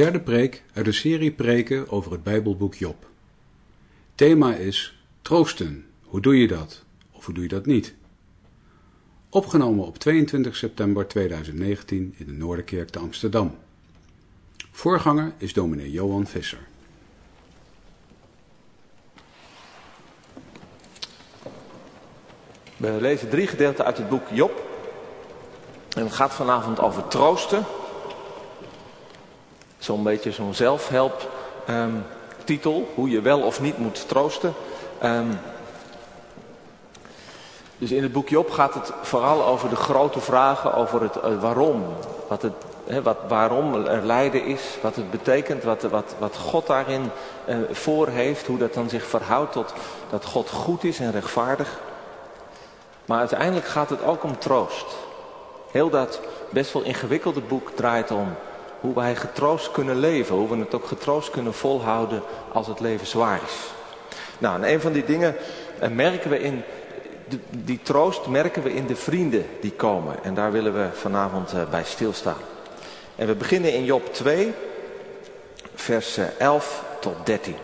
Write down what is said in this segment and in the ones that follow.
Derde preek uit de serie preken over het Bijbelboek Job. Thema is troosten. Hoe doe je dat? Of hoe doe je dat niet? Opgenomen op 22 september 2019 in de Noorderkerk te Amsterdam. Voorganger is dominee Johan Visser. We lezen drie gedeelten uit het boek Job. En het gaat vanavond over troosten. Zo'n beetje zo'n zelfhelp ehm, titel, hoe je wel of niet moet troosten. Ehm, dus in het boek Job gaat het vooral over de grote vragen, over het eh, waarom. Wat het, wat, waarom er lijden is, wat het betekent, wat, wat, wat God daarin uh, voor heeft, hoe dat dan zich verhoudt tot dat God goed is en rechtvaardig. Maar uiteindelijk gaat het ook om troost. Heel dat best wel ingewikkelde boek draait om hoe wij getroost kunnen leven. Hoe we het ook getroost kunnen volhouden als het leven zwaar is. Nou, en een van die dingen eh, merken we in, die troost merken we in de vrienden die komen. En daar willen we vanavond eh, bij stilstaan. En we beginnen in Job 2, vers 11 eh, tot 13.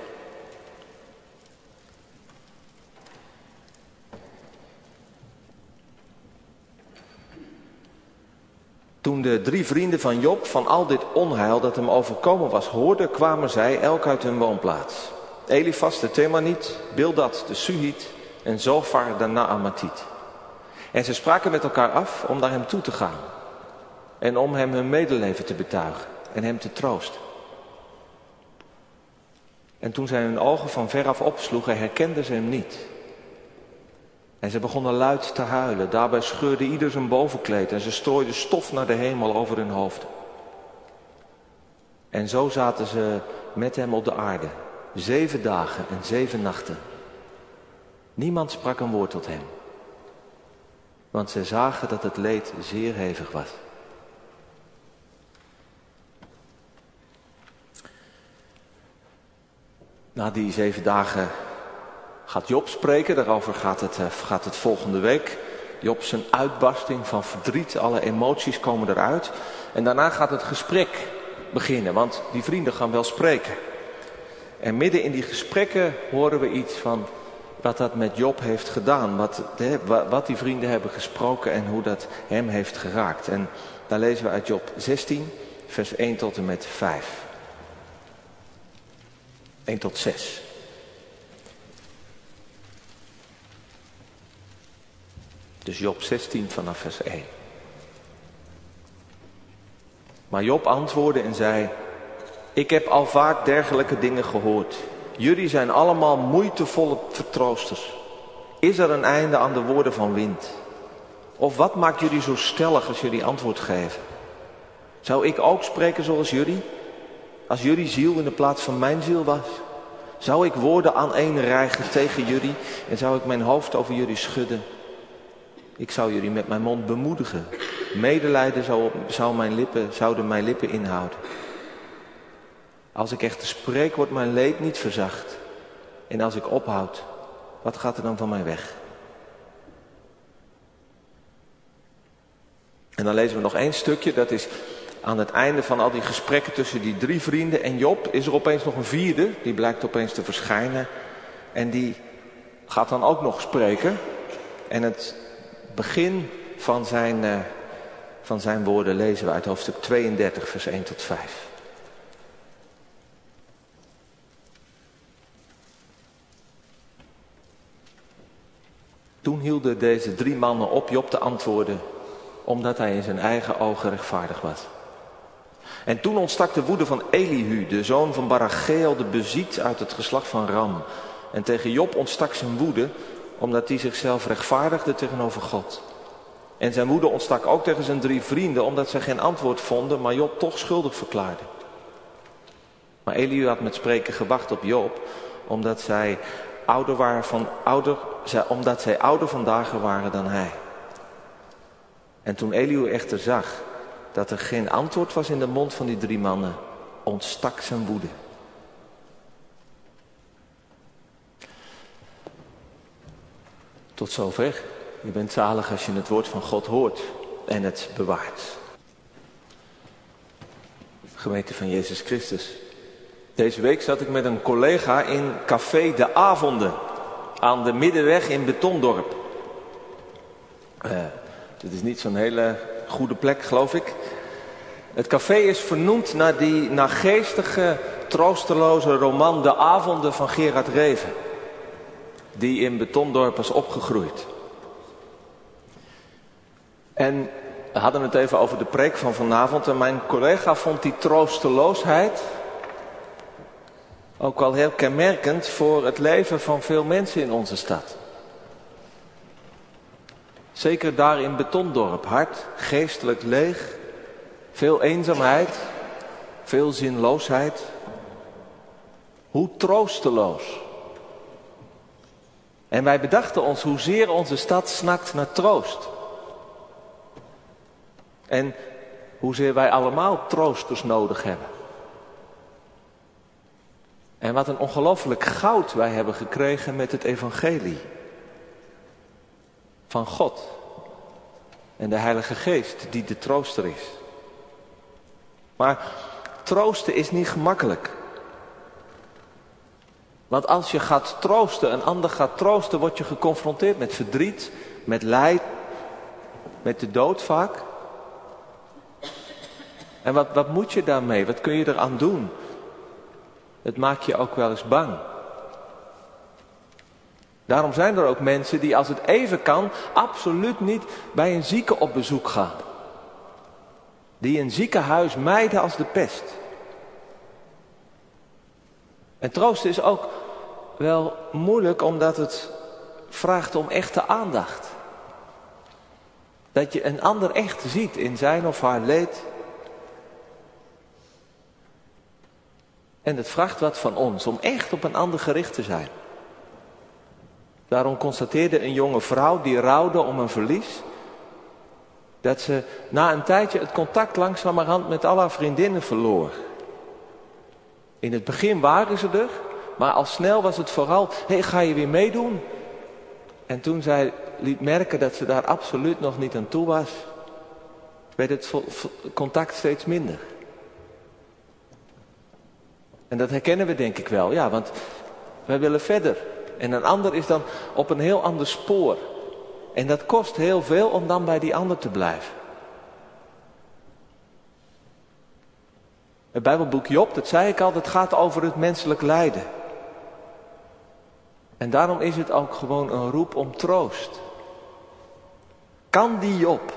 Toen de drie vrienden van Job van al dit onheil dat hem overkomen was hoorden, kwamen zij elk uit hun woonplaats. Elifas de Themaniet, Bildad de Suhit en Zofar de Naamatiet. En ze spraken met elkaar af om naar hem toe te gaan. En om hem hun medeleven te betuigen en hem te troosten. En toen zij hun ogen van veraf opsloegen, herkenden ze hem niet. En ze begonnen luid te huilen. Daarbij scheurde ieder zijn bovenkleed en ze strooiden stof naar de hemel over hun hoofd. En zo zaten ze met hem op de aarde, zeven dagen en zeven nachten. Niemand sprak een woord tot hem, want ze zagen dat het leed zeer hevig was. Na die zeven dagen gaat Job spreken. Daarover gaat het, eh, gaat het volgende week. Job zijn uitbarsting van verdriet, alle emoties komen eruit. En daarna gaat het gesprek beginnen, want die vrienden gaan wel spreken. En midden in die gesprekken horen we iets van wat dat met Job heeft gedaan. Wat, wat die vrienden hebben gesproken en hoe dat hem heeft geraakt. En daar lezen we uit Job 16, vers 1 tot en met 5. 1 tot 6. Dus Job 16 vanaf vers 1. Maar Job antwoordde en zei: Ik heb al vaak dergelijke dingen gehoord. Jullie zijn allemaal moeitevolle vertroosters. Is er een einde aan de woorden van wind? Of wat maakt jullie zo stellig als jullie antwoord geven? Zou ik ook spreken zoals jullie? Als jullie ziel in de plaats van mijn ziel was? Zou ik woorden aan een rijgen tegen jullie en zou ik mijn hoofd over jullie schudden? Ik zou jullie met mijn mond bemoedigen. Medelijden zou, zou mijn lippen, zouden mijn lippen inhouden. Als ik echter spreek, wordt mijn leed niet verzacht. En als ik ophoud, wat gaat er dan van mij weg? En dan lezen we nog één stukje, dat is aan het einde van al die gesprekken tussen die drie vrienden en Job, is er opeens nog een vierde, die blijkt opeens te verschijnen. En die gaat dan ook nog spreken. En het begin van zijn, uh, van zijn woorden lezen we uit hoofdstuk 32, vers 1 tot 5. Toen hielden deze drie mannen op Job te antwoorden, omdat hij in zijn eigen ogen rechtvaardig was. En toen ontstak de woede van Elihu, de zoon van Baracheel, de beziet uit het geslacht van Ram. En tegen Job ontstak zijn woede, omdat hij zichzelf rechtvaardigde tegenover God. En zijn woede ontstak ook tegen zijn drie vrienden, omdat zij geen antwoord vonden, maar Job toch schuldig verklaarde. Maar Eliu had met spreken gewacht op Job, omdat zij ouder waren van ouder, omdat zij ouder van dagen waren dan hij. En toen Eliu echter zag dat er geen antwoord was in de mond van die drie mannen, ontstak zijn woede. Tot zover. Je bent zalig als je het woord van God hoort en het bewaart. gemeente van Jezus Christus. Deze week zat ik met een collega in Café de Avonden aan de Middenweg in Betondorp. Uh, dit is niet zo'n hele goede plek, geloof ik. Het café is vernoemd naar die naargeestige, troosteloze roman De Avonden van Gerard Reven. Die in Betondorp is opgegroeid. En we hadden het even over de preek van vanavond. En mijn collega vond die troosteloosheid ook wel heel kenmerkend voor het leven van veel mensen in onze stad. Zeker daar in Betondorp, hard, geestelijk leeg, veel eenzaamheid, veel zinloosheid. Hoe troosteloos. En wij bedachten ons hoezeer onze stad snakt naar troost. En hoezeer wij allemaal troosters nodig hebben. En wat een ongelooflijk goud wij hebben gekregen met het evangelie. Van God. En de Heilige Geest die de trooster is. Maar troosten is niet gemakkelijk. Want als je gaat troosten, een ander gaat troosten, word je geconfronteerd met verdriet, met lijden, met de dood vaak. En wat, wat moet je daarmee? Wat kun je eraan doen? Het maakt je ook wel eens bang. Daarom zijn er ook mensen die als het even kan absoluut niet bij een zieke op bezoek gaan. Die een ziekenhuis mijden als de pest. En troosten is ook wel moeilijk omdat het vraagt om echte aandacht. Dat je een ander echt ziet in zijn of haar leed En het vraagt wat van ons om echt op een ander gericht te zijn. Daarom constateerde een jonge vrouw die rouwde om een verlies. Dat ze na een tijdje het contact langzamerhand met al haar vriendinnen verloor. In het begin waren ze er, maar al snel was het vooral, hé hey, ga je weer meedoen? En toen zij liet merken dat ze daar absoluut nog niet aan toe was, werd het contact steeds minder. En dat herkennen we denk ik wel, ja, want wij willen verder. En een ander is dan op een heel ander spoor. En dat kost heel veel om dan bij die ander te blijven. Het Bijbelboek Job, dat zei ik al, dat gaat over het menselijk lijden. En daarom is het ook gewoon een roep om troost. Kan die Job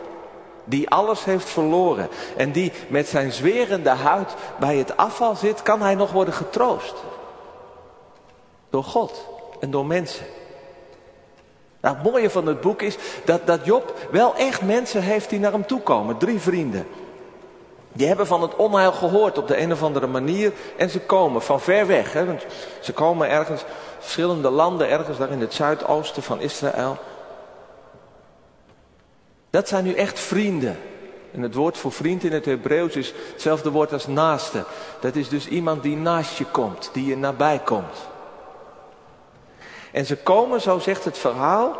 die alles heeft verloren en die met zijn zwerende huid bij het afval zit, kan hij nog worden getroost. Door God en door mensen. Nou, het mooie van het boek is dat, dat Job wel echt mensen heeft die naar hem toe komen. Drie vrienden. Die hebben van het onheil gehoord op de een of andere manier en ze komen van ver weg. Hè, want ze komen ergens, verschillende landen, ergens daar in het zuidoosten van Israël. Dat zijn nu echt vrienden. En het woord voor vriend in het Hebreeuws is hetzelfde woord als naaste. Dat is dus iemand die naast je komt, die je nabij komt. En ze komen, zo zegt het verhaal,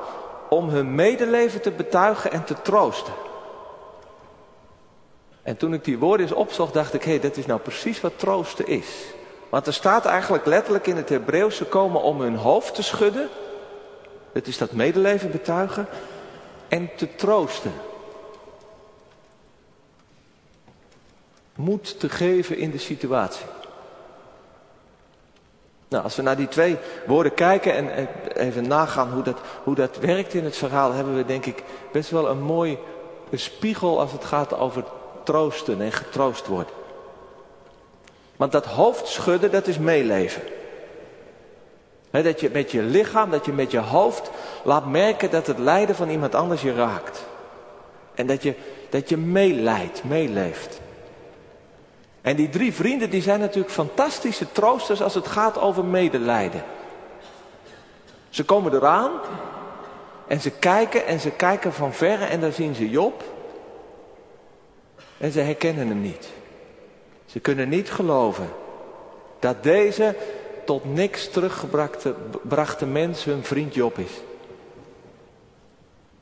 om hun medeleven te betuigen en te troosten. En toen ik die woorden eens opzocht, dacht ik, hé, hey, dat is nou precies wat troosten is. Want er staat eigenlijk letterlijk in het Hebreeuws, ze komen om hun hoofd te schudden. Het is dat medeleven betuigen en te troosten. Moed te geven in de situatie. Nou, als we naar die twee woorden kijken en even nagaan hoe dat, hoe dat werkt in het verhaal, hebben we denk ik best wel een mooi spiegel als het gaat over troosten en getroost worden. Want dat hoofdschudden, dat is meeleven dat je met je lichaam, dat je met je hoofd laat merken dat het lijden van iemand anders je raakt. En dat je, dat je meeleidt, meeleeft. En die drie vrienden die zijn natuurlijk fantastische troosters als het gaat over medelijden. Ze komen eraan en ze kijken en ze kijken van verre en dan zien ze Job. En ze herkennen hem niet. Ze kunnen niet geloven dat deze tot niks teruggebrachte mens hun vriend Job is.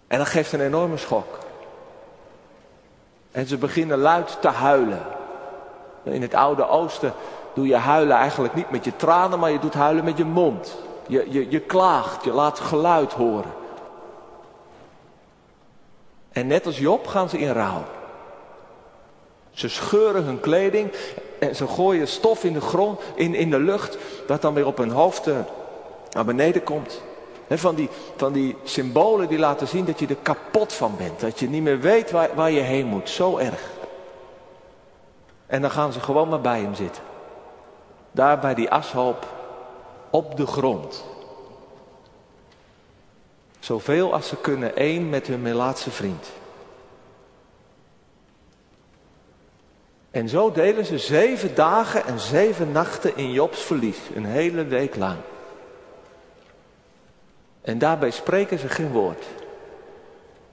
En dat geeft een enorme schok. En ze beginnen luid te huilen. In het Oude Oosten doe je huilen eigenlijk niet met je tranen, maar je doet huilen met je mond. Je, je, je klaagt, je laat geluid horen. En net als Job gaan ze in rouw. Ze scheuren hun kleding en ze gooien stof in de grond, in, in de lucht, dat dan weer op hun hoofd uh, naar beneden komt. van, die, van die symbolen die laten zien dat je er kapot van bent. Dat je niet meer weet waar, waar je heen moet. Zo erg. En dan gaan ze gewoon maar bij hem zitten. Daar bij die ashoop op de grond. Zoveel als ze kunnen één met hun Melaatse vriend. En zo delen ze zeven dagen en zeven nachten in Jobs verlies. Een hele week lang. En daarbij spreken ze geen woord.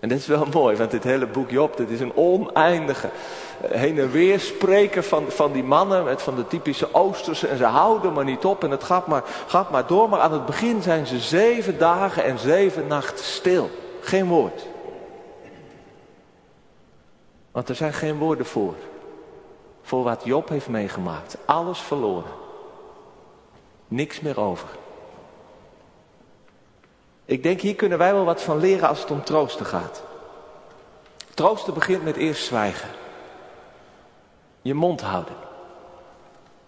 En dat is wel mooi, want dit hele boek Job, dit is een oneindige heen en weer spreken van, van die mannen, met van de typische Oosterse. En ze houden maar niet op en het gaat maar, gaat maar door. Maar aan het begin zijn ze zeven dagen en zeven nachten stil. Geen woord. Want er zijn geen woorden voor. Voor wat Job heeft meegemaakt. Alles verloren. Niks meer over. Ik denk hier kunnen wij wel wat van leren als het om troosten gaat. Troosten begint met eerst zwijgen. Je mond houden.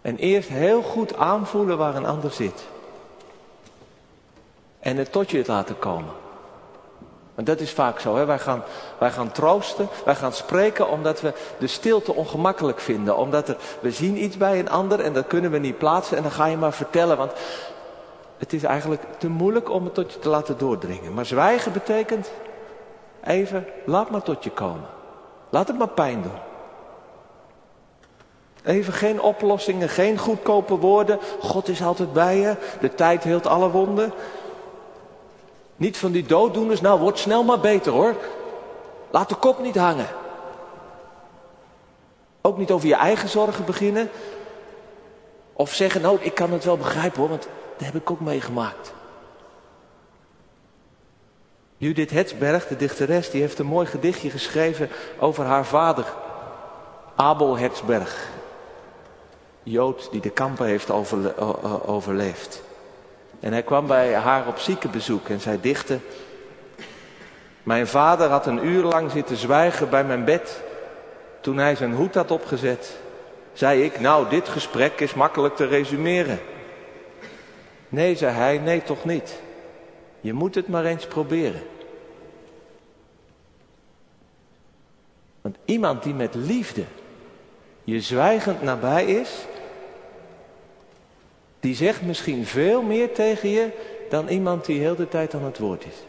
En eerst heel goed aanvoelen waar een ander zit. En het tot je het laten komen. Want dat is vaak zo. Hè? Wij, gaan, wij gaan troosten, wij gaan spreken omdat we de stilte ongemakkelijk vinden. Omdat er, we zien iets bij een ander en dat kunnen we niet plaatsen. En dan ga je maar vertellen. Want het is eigenlijk te moeilijk om het tot je te laten doordringen. Maar zwijgen betekent even, laat maar tot je komen. Laat het maar pijn doen. Even geen oplossingen, geen goedkope woorden. God is altijd bij je. De tijd heelt alle wonden. Niet van die dooddoeners. Nou, word snel maar beter hoor. Laat de kop niet hangen. Ook niet over je eigen zorgen beginnen. Of zeggen, nou, ik kan het wel begrijpen hoor, want dat heb ik ook meegemaakt. Judith Hetsberg, de dichteres, die heeft een mooi gedichtje geschreven over haar vader, Abel Hetsberg. Jood die de kampen heeft overleefd. En hij kwam bij haar op ziekenbezoek en zij dichtte. Mijn vader had een uur lang zitten zwijgen bij mijn bed. Toen hij zijn hoed had opgezet, zei ik, nou dit gesprek is makkelijk te resumeren. Nee, zei hij, nee toch niet. Je moet het maar eens proberen. Want iemand die met liefde je zwijgend nabij is, die zegt misschien veel meer tegen je dan iemand die heel de tijd aan het woord is.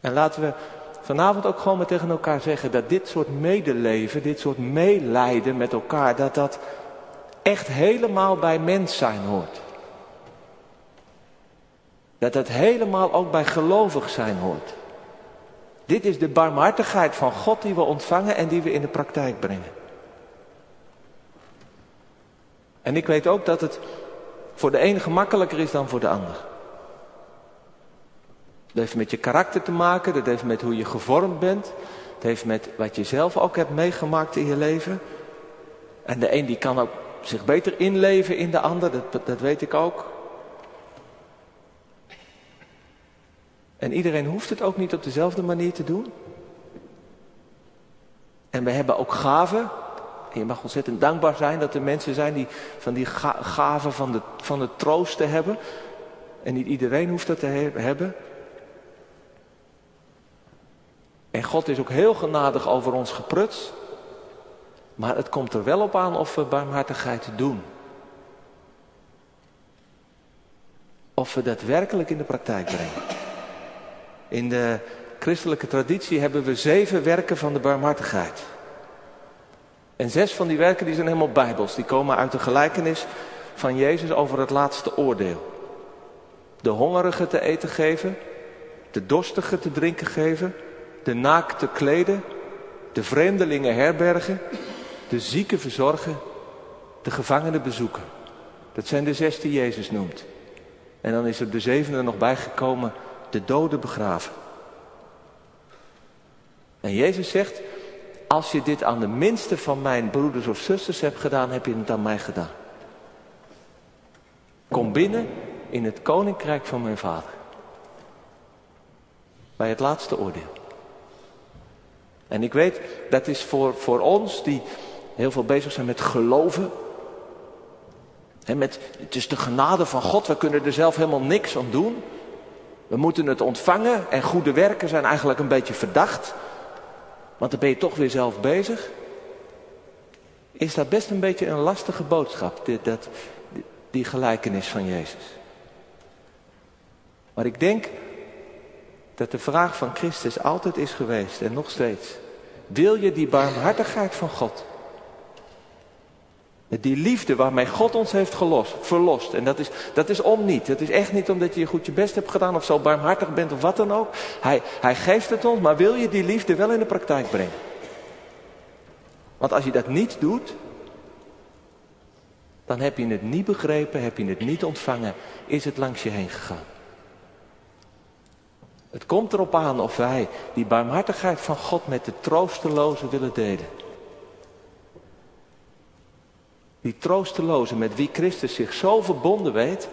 En laten we vanavond ook gewoon maar tegen elkaar zeggen dat dit soort medeleven, dit soort meelijden met elkaar, dat dat echt helemaal bij mens zijn hoort. Dat dat helemaal ook bij gelovig zijn hoort. Dit is de barmhartigheid van God die we ontvangen en die we in de praktijk brengen. En ik weet ook dat het voor de een gemakkelijker is dan voor de ander. Dat heeft met je karakter te maken, dat heeft met hoe je gevormd bent. Het heeft met wat je zelf ook hebt meegemaakt in je leven. En de een die kan ook zich beter inleven in de ander, dat, dat weet ik ook. En iedereen hoeft het ook niet op dezelfde manier te doen. En we hebben ook gaven je mag ontzettend dankbaar zijn dat er mensen zijn die van die gaven van, de, van het troosten hebben. En niet iedereen hoeft dat te hebben. En God is ook heel genadig over ons gepruts. Maar het komt er wel op aan of we barmhartigheid doen. Of we dat werkelijk in de praktijk brengen. In de christelijke traditie hebben we zeven werken van de barmhartigheid. En zes van die werken die zijn helemaal bijbels. Die komen uit de gelijkenis van Jezus over het laatste oordeel. De hongerige te eten geven, de dorstige te drinken geven, de naakte kleden, de vreemdelingen herbergen, de zieken verzorgen, de gevangenen bezoeken. Dat zijn de zes die Jezus noemt. En dan is er de zevende nog bijgekomen, de doden begraven. En Jezus zegt, als je dit aan de minste van mijn broeders of zusters hebt gedaan, heb je het aan mij gedaan. Kom binnen in het koninkrijk van mijn vader. Bij het laatste oordeel. En ik weet, dat is voor, voor ons die heel veel bezig zijn met geloven. He, met, het is de genade van God, we kunnen er zelf helemaal niks aan doen. We moeten het ontvangen en goede werken zijn eigenlijk een beetje verdacht. Want dan ben je toch weer zelf bezig. Is dat best een beetje een lastige boodschap, dit, dat, die gelijkenis van Jezus. Maar ik denk dat de vraag van Christus altijd is geweest en nog steeds. Wil je die barmhartigheid van God? Die liefde waarmee God ons heeft gelost, verlost. En dat is, dat is om niet. Dat is echt niet omdat je goed je best hebt gedaan of zo barmhartig bent of wat dan ook. Hij, hij geeft het ons, maar wil je die liefde wel in de praktijk brengen? Want als je dat niet doet, dan heb je het niet begrepen, heb je het niet ontvangen, is het langs je heen gegaan. Het komt erop aan of wij die barmhartigheid van God met de troostelozen willen delen. Die troostelozen met wie Christus zich zo verbonden weet,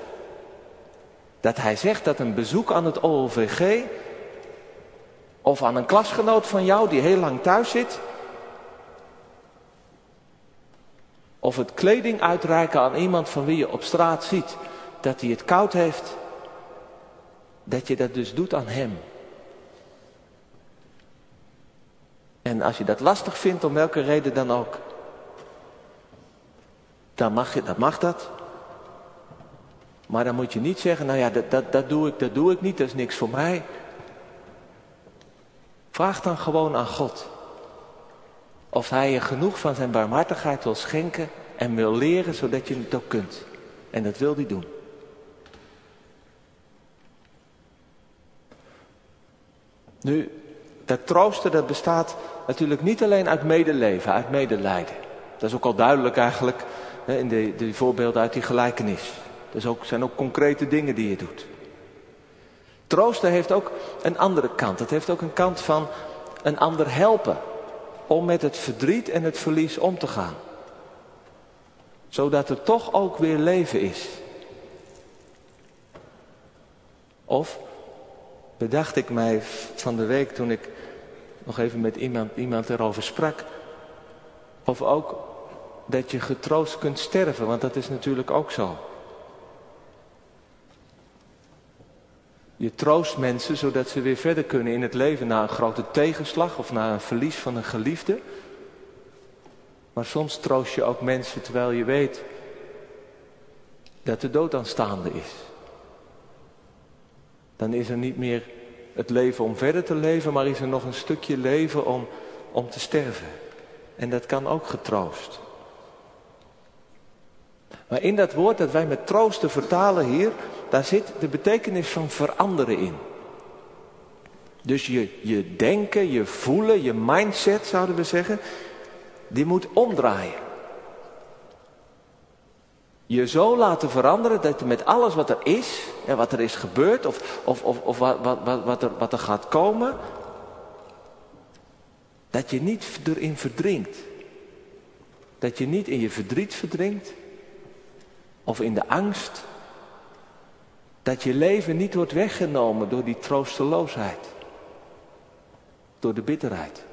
dat hij zegt dat een bezoek aan het OLVG of aan een klasgenoot van jou die heel lang thuis zit, of het kleding uitreiken aan iemand van wie je op straat ziet dat hij het koud heeft, dat je dat dus doet aan hem. En als je dat lastig vindt, om welke reden dan ook, dan mag, je, dan mag dat. Maar dan moet je niet zeggen, nou ja, dat, dat, dat, doe ik, dat doe ik niet, dat is niks voor mij. Vraag dan gewoon aan God. Of hij je genoeg van zijn barmhartigheid wil schenken en wil leren, zodat je het ook kunt. En dat wil hij doen. Nu, dat troosten dat bestaat natuurlijk niet alleen uit medeleven, uit medelijden. Dat is ook al duidelijk eigenlijk in de, de voorbeelden uit die gelijkenis. Dat ook, zijn ook concrete dingen die je doet. Troosten heeft ook een andere kant. Het heeft ook een kant van een ander helpen. Om met het verdriet en het verlies om te gaan. Zodat er toch ook weer leven is. Of bedacht ik mij van de week toen ik nog even met iemand, iemand erover sprak. Of ook dat je getroost kunt sterven, want dat is natuurlijk ook zo. Je troost mensen zodat ze weer verder kunnen in het leven na een grote tegenslag of na een verlies van een geliefde. Maar soms troost je ook mensen terwijl je weet dat de dood aanstaande is. Dan is er niet meer het leven om verder te leven, maar is er nog een stukje leven om, om te sterven. En dat kan ook getroost. Maar in dat woord dat wij met troosten vertalen hier, daar zit de betekenis van veranderen in. Dus je, je denken, je voelen, je mindset zouden we zeggen, die moet omdraaien. Je zo laten veranderen dat je met alles wat er is en wat er is gebeurd of, of, of, of wat, wat, wat, wat, er, wat er gaat komen, dat je niet erin verdrinkt. Dat je niet in je verdriet verdrinkt, of in de angst dat je leven niet wordt weggenomen door die troosteloosheid, door de bitterheid.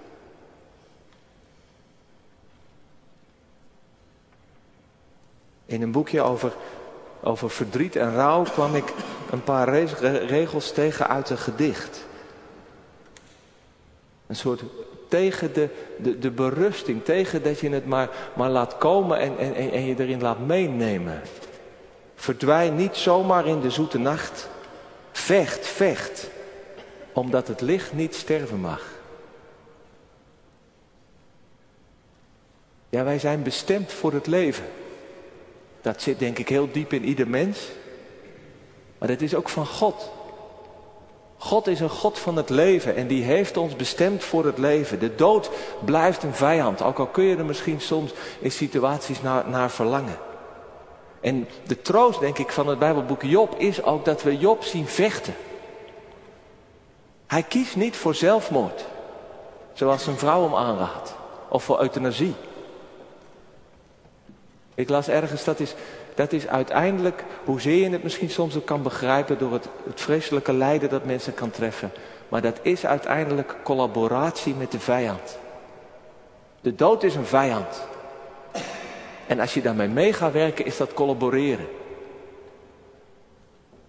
In een boekje over, over verdriet en rouw kwam ik een paar regels tegen uit een gedicht. Een soort tegen de, de, de berusting, tegen dat je het maar, maar laat komen en, en, en je erin laat meenemen. Verdwijn niet zomaar in de zoete nacht. Vecht, vecht, omdat het licht niet sterven mag. Ja, wij zijn bestemd voor het leven. Dat zit denk ik heel diep in ieder mens. Maar het is ook van God. God is een God van het leven en die heeft ons bestemd voor het leven. De dood blijft een vijand, ook al kun je er misschien soms in situaties naar, naar verlangen. En de troost, denk ik, van het Bijbelboek Job is ook dat we Job zien vechten. Hij kiest niet voor zelfmoord, zoals zijn vrouw hem aanraadt. of voor euthanasie. Ik las ergens, dat is, dat is uiteindelijk, hoezeer je het misschien soms ook kan begrijpen door het, het vreselijke lijden dat mensen kan treffen. Maar dat is uiteindelijk collaboratie met de vijand. De dood is een vijand. En als je daarmee mee gaat werken, is dat collaboreren.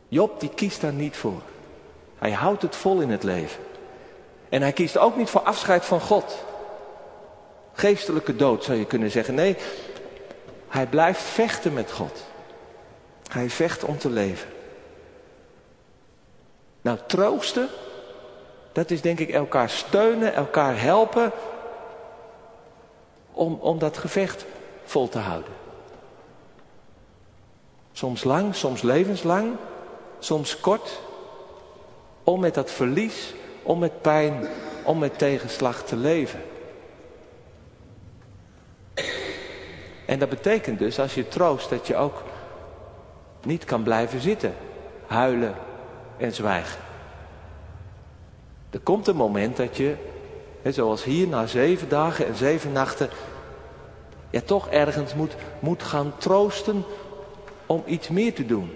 Job die kiest daar niet voor. Hij houdt het vol in het leven. En hij kiest ook niet voor afscheid van God. Geestelijke dood zou je kunnen zeggen. Nee, hij blijft vechten met God. Hij vecht om te leven. Nou, troosten, dat is denk ik elkaar steunen, elkaar helpen om, om dat gevecht vol te houden. Soms lang, soms levenslang, soms kort, om met dat verlies, om met pijn, om met tegenslag te leven. En dat betekent dus, als je troost, dat je ook niet kan blijven zitten, huilen en zwijgen. Er komt een moment dat je, zoals hier na zeven dagen en zeven nachten, ja toch ergens moet, moet gaan troosten om iets meer te doen.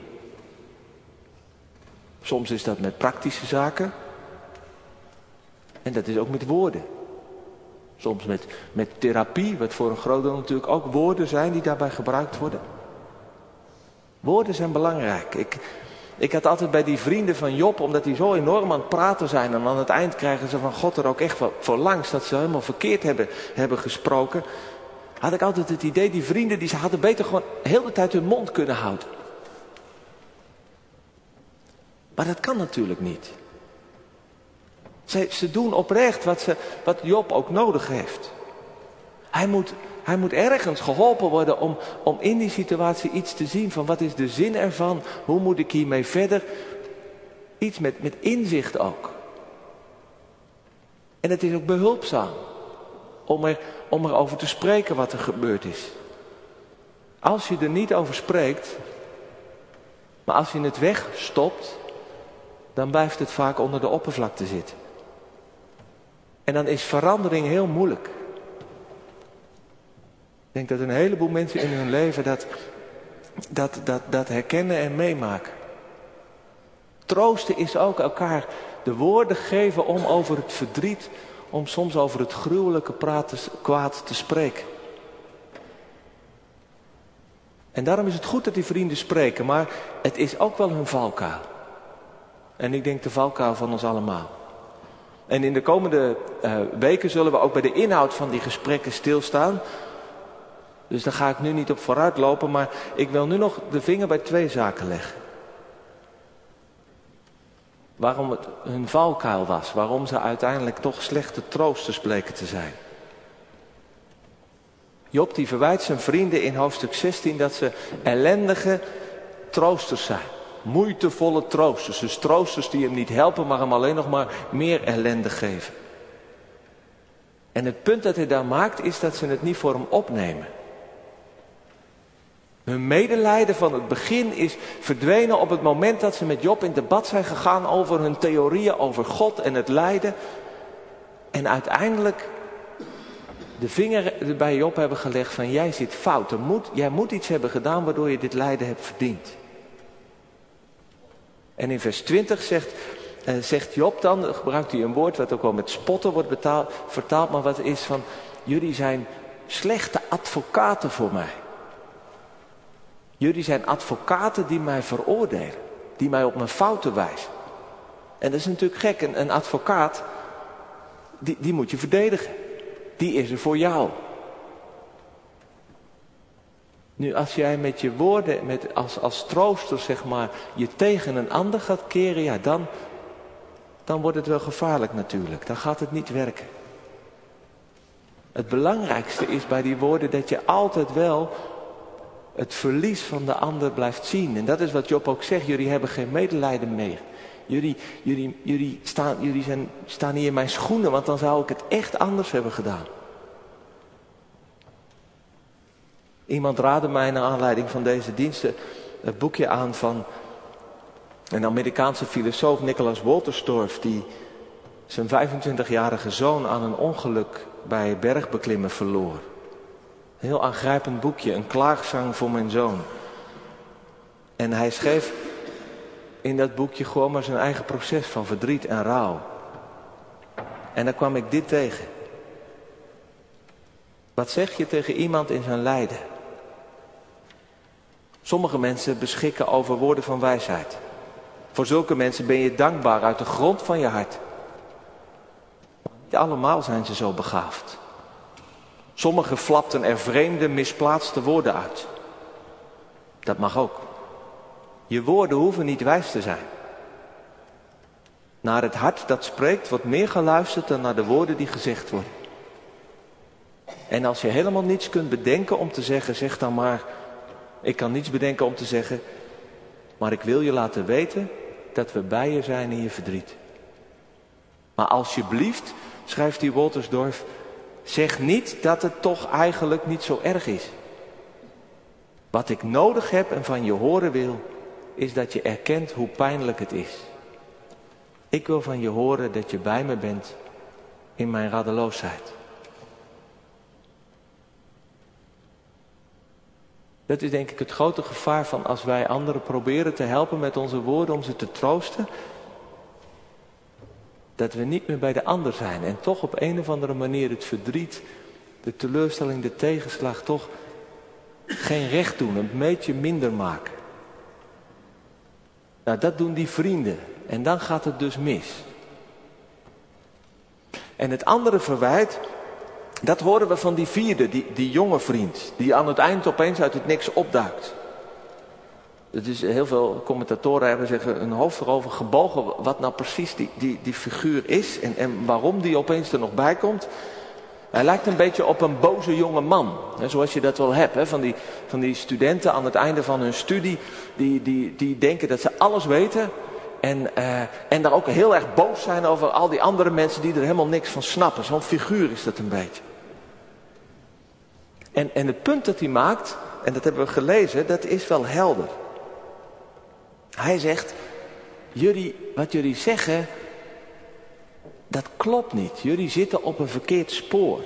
Soms is dat met praktische zaken. En dat is ook met woorden. Soms met, met therapie, wat voor een groot deel natuurlijk ook woorden zijn die daarbij gebruikt worden. Woorden zijn belangrijk. Ik, ik had altijd bij die vrienden van Job, omdat die zo enorm aan het praten zijn. En aan het eind krijgen ze van God er ook echt voor langs dat ze helemaal verkeerd hebben, hebben gesproken. Had ik altijd het idee, die vrienden die ze hadden beter gewoon heel de tijd hun mond kunnen houden. Maar dat kan natuurlijk niet. Ze, ze doen oprecht wat, ze, wat Job ook nodig heeft. Hij moet, hij moet ergens geholpen worden om, om in die situatie iets te zien van wat is de zin ervan, hoe moet ik hiermee verder. Iets met, met inzicht ook. En het is ook behulpzaam om, er, om erover te spreken wat er gebeurd is. Als je er niet over spreekt, maar als je het wegstopt, dan blijft het vaak onder de oppervlakte zitten. En dan is verandering heel moeilijk. Ik denk dat een heleboel mensen in hun leven dat, dat, dat, dat herkennen en meemaken. Troosten is ook elkaar de woorden geven om over het verdriet, om soms over het gruwelijke praten, kwaad te spreken. En daarom is het goed dat die vrienden spreken, maar het is ook wel hun valkuil. En ik denk de valkuil van ons allemaal. En in de komende uh, weken zullen we ook bij de inhoud van die gesprekken stilstaan. Dus daar ga ik nu niet op vooruit lopen, maar ik wil nu nog de vinger bij twee zaken leggen. Waarom het hun valkuil was, waarom ze uiteindelijk toch slechte troosters bleken te zijn. Job die verwijt zijn vrienden in hoofdstuk 16 dat ze ellendige troosters zijn moeitevolle troosters. Dus troosters die hem niet helpen, maar hem alleen nog maar meer ellende geven. En het punt dat hij daar maakt is dat ze het niet voor hem opnemen. Hun medelijden van het begin is verdwenen op het moment dat ze met Job in debat zijn gegaan over hun theorieën over God en het lijden. En uiteindelijk de vinger bij Job hebben gelegd van jij zit fout. moet, jij moet iets hebben gedaan waardoor je dit lijden hebt verdiend. En in vers 20 zegt, eh, zegt Job dan, gebruikt hij een woord wat ook wel met spotten wordt betaald, vertaald, maar wat is van, jullie zijn slechte advocaten voor mij. Jullie zijn advocaten die mij veroordelen, die mij op mijn fouten wijzen. En dat is natuurlijk gek, een, een advocaat, die, die moet je verdedigen. Die is er voor jou. Nu, als jij met je woorden, met, als, als trooster zeg maar, je tegen een ander gaat keren, ja, dan, dan wordt het wel gevaarlijk natuurlijk. Dan gaat het niet werken. Het belangrijkste is bij die woorden dat je altijd wel het verlies van de ander blijft zien. En dat is wat Job ook zegt, jullie hebben geen medelijden meer. Jullie, jullie, jullie, staan, jullie zijn, staan niet in mijn schoenen, want dan zou ik het echt anders hebben gedaan. Iemand raadde mij naar aanleiding van deze diensten het boekje aan van een Amerikaanse filosoof, Nicholas Wolterstorff, die zijn 25-jarige zoon aan een ongeluk bij bergbeklimmen verloor. Een heel aangrijpend boekje, een klaagzang voor mijn zoon. En hij schreef in dat boekje gewoon maar zijn eigen proces van verdriet en rouw. En dan kwam ik dit tegen. Wat zeg je tegen iemand in zijn lijden? Sommige mensen beschikken over woorden van wijsheid. Voor zulke mensen ben je dankbaar uit de grond van je hart. Niet allemaal zijn ze zo begaafd. Sommigen flapten er vreemde, misplaatste woorden uit. Dat mag ook. Je woorden hoeven niet wijs te zijn. Naar het hart dat spreekt wordt meer geluisterd dan naar de woorden die gezegd worden. En als je helemaal niets kunt bedenken om te zeggen, zeg dan maar, ik kan niets bedenken om te zeggen, maar ik wil je laten weten dat we bij je zijn in je verdriet. Maar alsjeblieft, schrijft die Woltersdorf, zeg niet dat het toch eigenlijk niet zo erg is. Wat ik nodig heb en van je horen wil, is dat je erkent hoe pijnlijk het is. Ik wil van je horen dat je bij me bent in mijn radeloosheid. Dat is denk ik het grote gevaar van als wij anderen proberen te helpen met onze woorden om ze te troosten. Dat we niet meer bij de ander zijn en toch op een of andere manier het verdriet, de teleurstelling, de tegenslag toch geen recht doen, een beetje minder maken. Nou, dat doen die vrienden en dan gaat het dus mis. En het andere verwijt dat horen we van die vierde, die, die jonge vriend, die aan het eind opeens uit het niks opduikt. Het is heel veel commentatoren hebben zeggen een hoofd erover gebogen wat nou precies die, die, die figuur is en, en waarom die opeens er nog bij komt. Hij lijkt een beetje op een boze jonge man. Hè, zoals je dat wel hebt. Hè, van, die, van die studenten aan het einde van hun studie. Die, die, die denken dat ze alles weten. En, uh, en daar ook heel erg boos zijn over al die andere mensen die er helemaal niks van snappen. Zo'n figuur is dat een beetje. En, en het punt dat hij maakt, en dat hebben we gelezen, dat is wel helder. Hij zegt, jullie, wat jullie zeggen, dat klopt niet. Jullie zitten op een verkeerd spoor.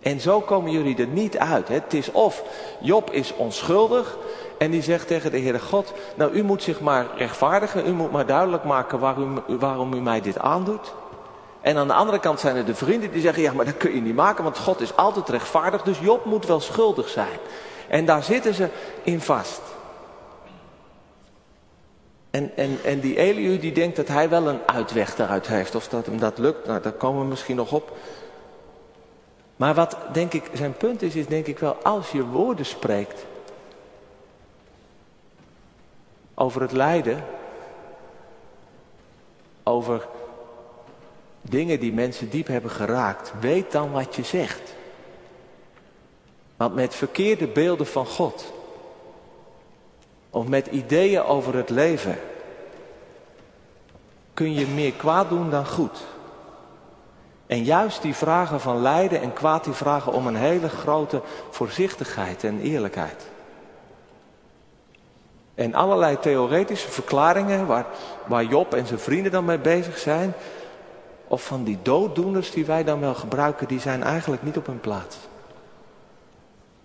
En zo komen jullie er niet uit. Hè? Het is of Job is onschuldig en die zegt tegen de Heere God, nou u moet zich maar rechtvaardigen, u moet maar duidelijk maken waarom, waarom u mij dit aandoet. En aan de andere kant zijn er de vrienden die zeggen, ja maar dat kun je niet maken, want God is altijd rechtvaardig, dus Job moet wel schuldig zijn. En daar zitten ze in vast. En, en, en die Eliu die denkt dat hij wel een uitweg daaruit heeft. Of dat hem dat lukt, nou daar komen we misschien nog op. Maar wat denk ik zijn punt is, is denk ik wel als je woorden spreekt over het lijden, over dingen die mensen diep hebben geraakt, weet dan wat je zegt. Want met verkeerde beelden van God, of met ideeën over het leven, kun je meer kwaad doen dan goed. En juist die vragen van lijden en kwaad, die vragen om een hele grote voorzichtigheid en eerlijkheid. En allerlei theoretische verklaringen waar, waar Job en zijn vrienden dan mee bezig zijn, of van die dooddoeners die wij dan wel gebruiken, die zijn eigenlijk niet op hun plaats.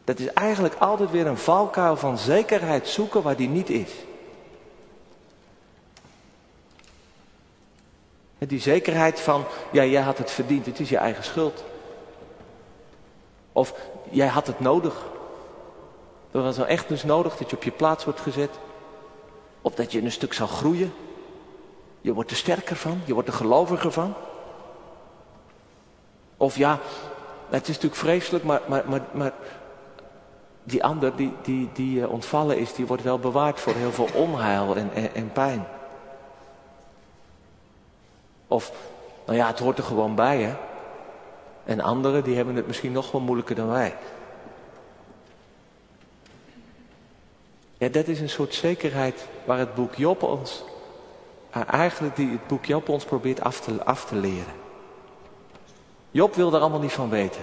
Dat is eigenlijk altijd weer een valkuil van zekerheid zoeken waar die niet is. Die zekerheid van, ja, jij had het verdiend, het is je eigen schuld. Of jij had het nodig. Dat was nou echt dus nodig dat je op je plaats wordt gezet. Of dat je een stuk zal groeien. Je wordt er sterker van, je wordt er geloviger van. Of ja, het is natuurlijk vreselijk, maar, maar, maar, maar die ander die, die, die eh, ontvallen is, die wordt wel bewaard voor heel veel onheil en, en, en pijn. Of, nou ja, het hoort er gewoon bij, hè. En anderen, die hebben het misschien nog wel moeilijker dan wij. Ja, dat is een soort zekerheid waar het boek Job ons, eh, eigenlijk die het boek Job ons probeert af te, af te leren. Job wil er allemaal niet van weten.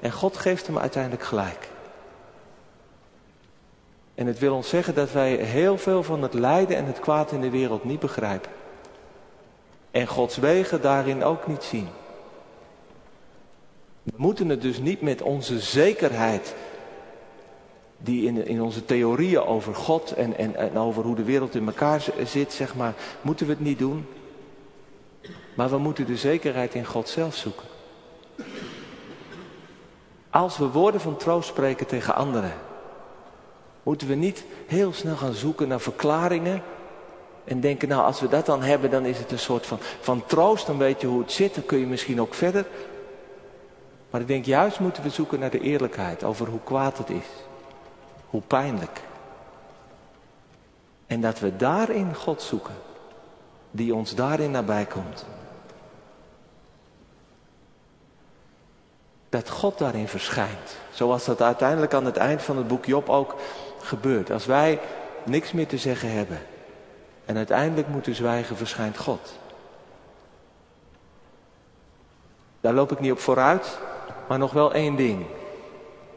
En God geeft hem uiteindelijk gelijk. En het wil ons zeggen dat wij heel veel van het lijden en het kwaad in de wereld niet begrijpen. En Gods wegen daarin ook niet zien. We moeten het dus niet met onze zekerheid, die in, in onze theorieën over God en, en, en over hoe de wereld in elkaar zit, zeg maar, moeten we het niet doen. Maar we moeten de zekerheid in God zelf zoeken. Als we woorden van troost spreken tegen anderen, moeten we niet heel snel gaan zoeken naar verklaringen en denken, nou als we dat dan hebben, dan is het een soort van, van troost, dan weet je hoe het zit, dan kun je misschien ook verder. Maar ik denk, juist moeten we zoeken naar de eerlijkheid over hoe kwaad het is, hoe pijnlijk. En dat we daarin God zoeken, die ons daarin nabij komt. Dat God daarin verschijnt. Zoals dat uiteindelijk aan het eind van het boek Job ook gebeurt. Als wij niks meer te zeggen hebben en uiteindelijk moeten zwijgen, verschijnt God. Daar loop ik niet op vooruit, maar nog wel één ding.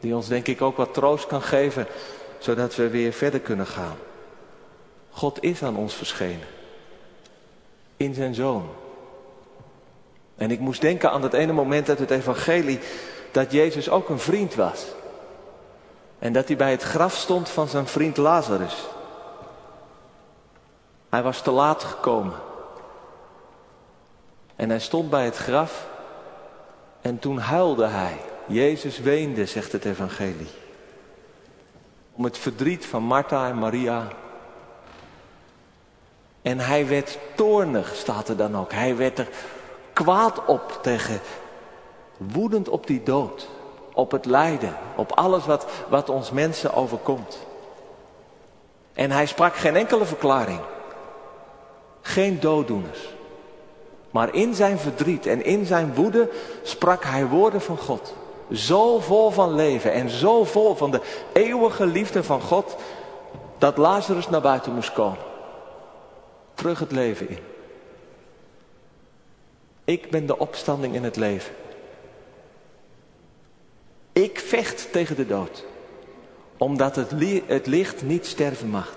Die ons denk ik ook wat troost kan geven, zodat we weer verder kunnen gaan. God is aan ons verschenen. In zijn zoon. En ik moest denken aan dat ene moment uit het evangelie dat Jezus ook een vriend was. En dat hij bij het graf stond van zijn vriend Lazarus. Hij was te laat gekomen. En hij stond bij het graf en toen huilde hij. Jezus weende, zegt het evangelie. Om het verdriet van Martha en Maria. En hij werd toornig, staat er dan ook. Hij werd er kwaad op tegen, woedend op die dood. Op het lijden, op alles wat, wat ons mensen overkomt. En hij sprak geen enkele verklaring. Geen dooddoeners. Maar in zijn verdriet en in zijn woede sprak hij woorden van God. Zo vol van leven en zo vol van de eeuwige liefde van God, dat Lazarus naar buiten moest komen. Terug het leven in. Ik ben de opstanding in het leven. Ik vecht tegen de dood, omdat het, het licht niet sterven mag.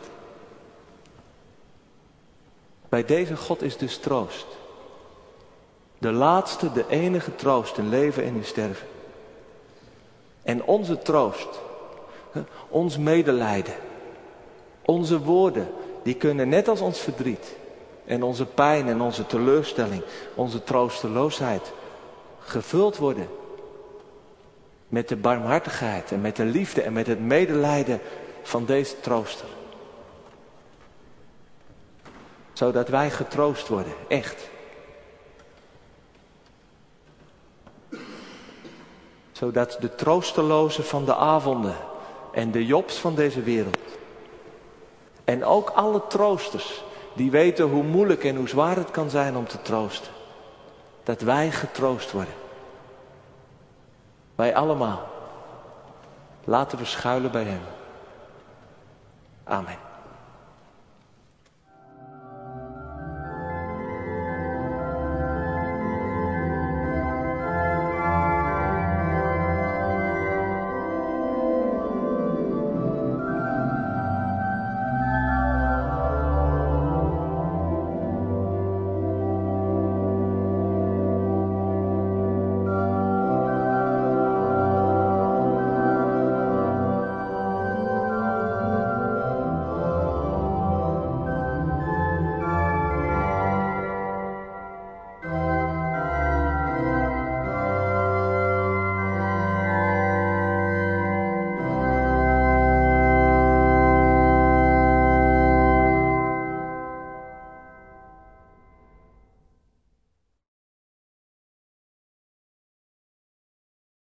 Bij deze God is dus troost. De laatste, de enige troost in leven en in sterven. En onze troost, ons medelijden, onze woorden, die kunnen net als ons verdriet en onze pijn en onze teleurstelling, onze troosteloosheid gevuld worden met de barmhartigheid en met de liefde en met het medelijden van deze trooster. Zodat wij getroost worden, echt. Zodat de troostelozen van de avonden en de jobs van deze wereld. En ook alle troosters die weten hoe moeilijk en hoe zwaar het kan zijn om te troosten. Dat wij getroost worden. Wij allemaal. Laten we schuilen bij Hem. Amen.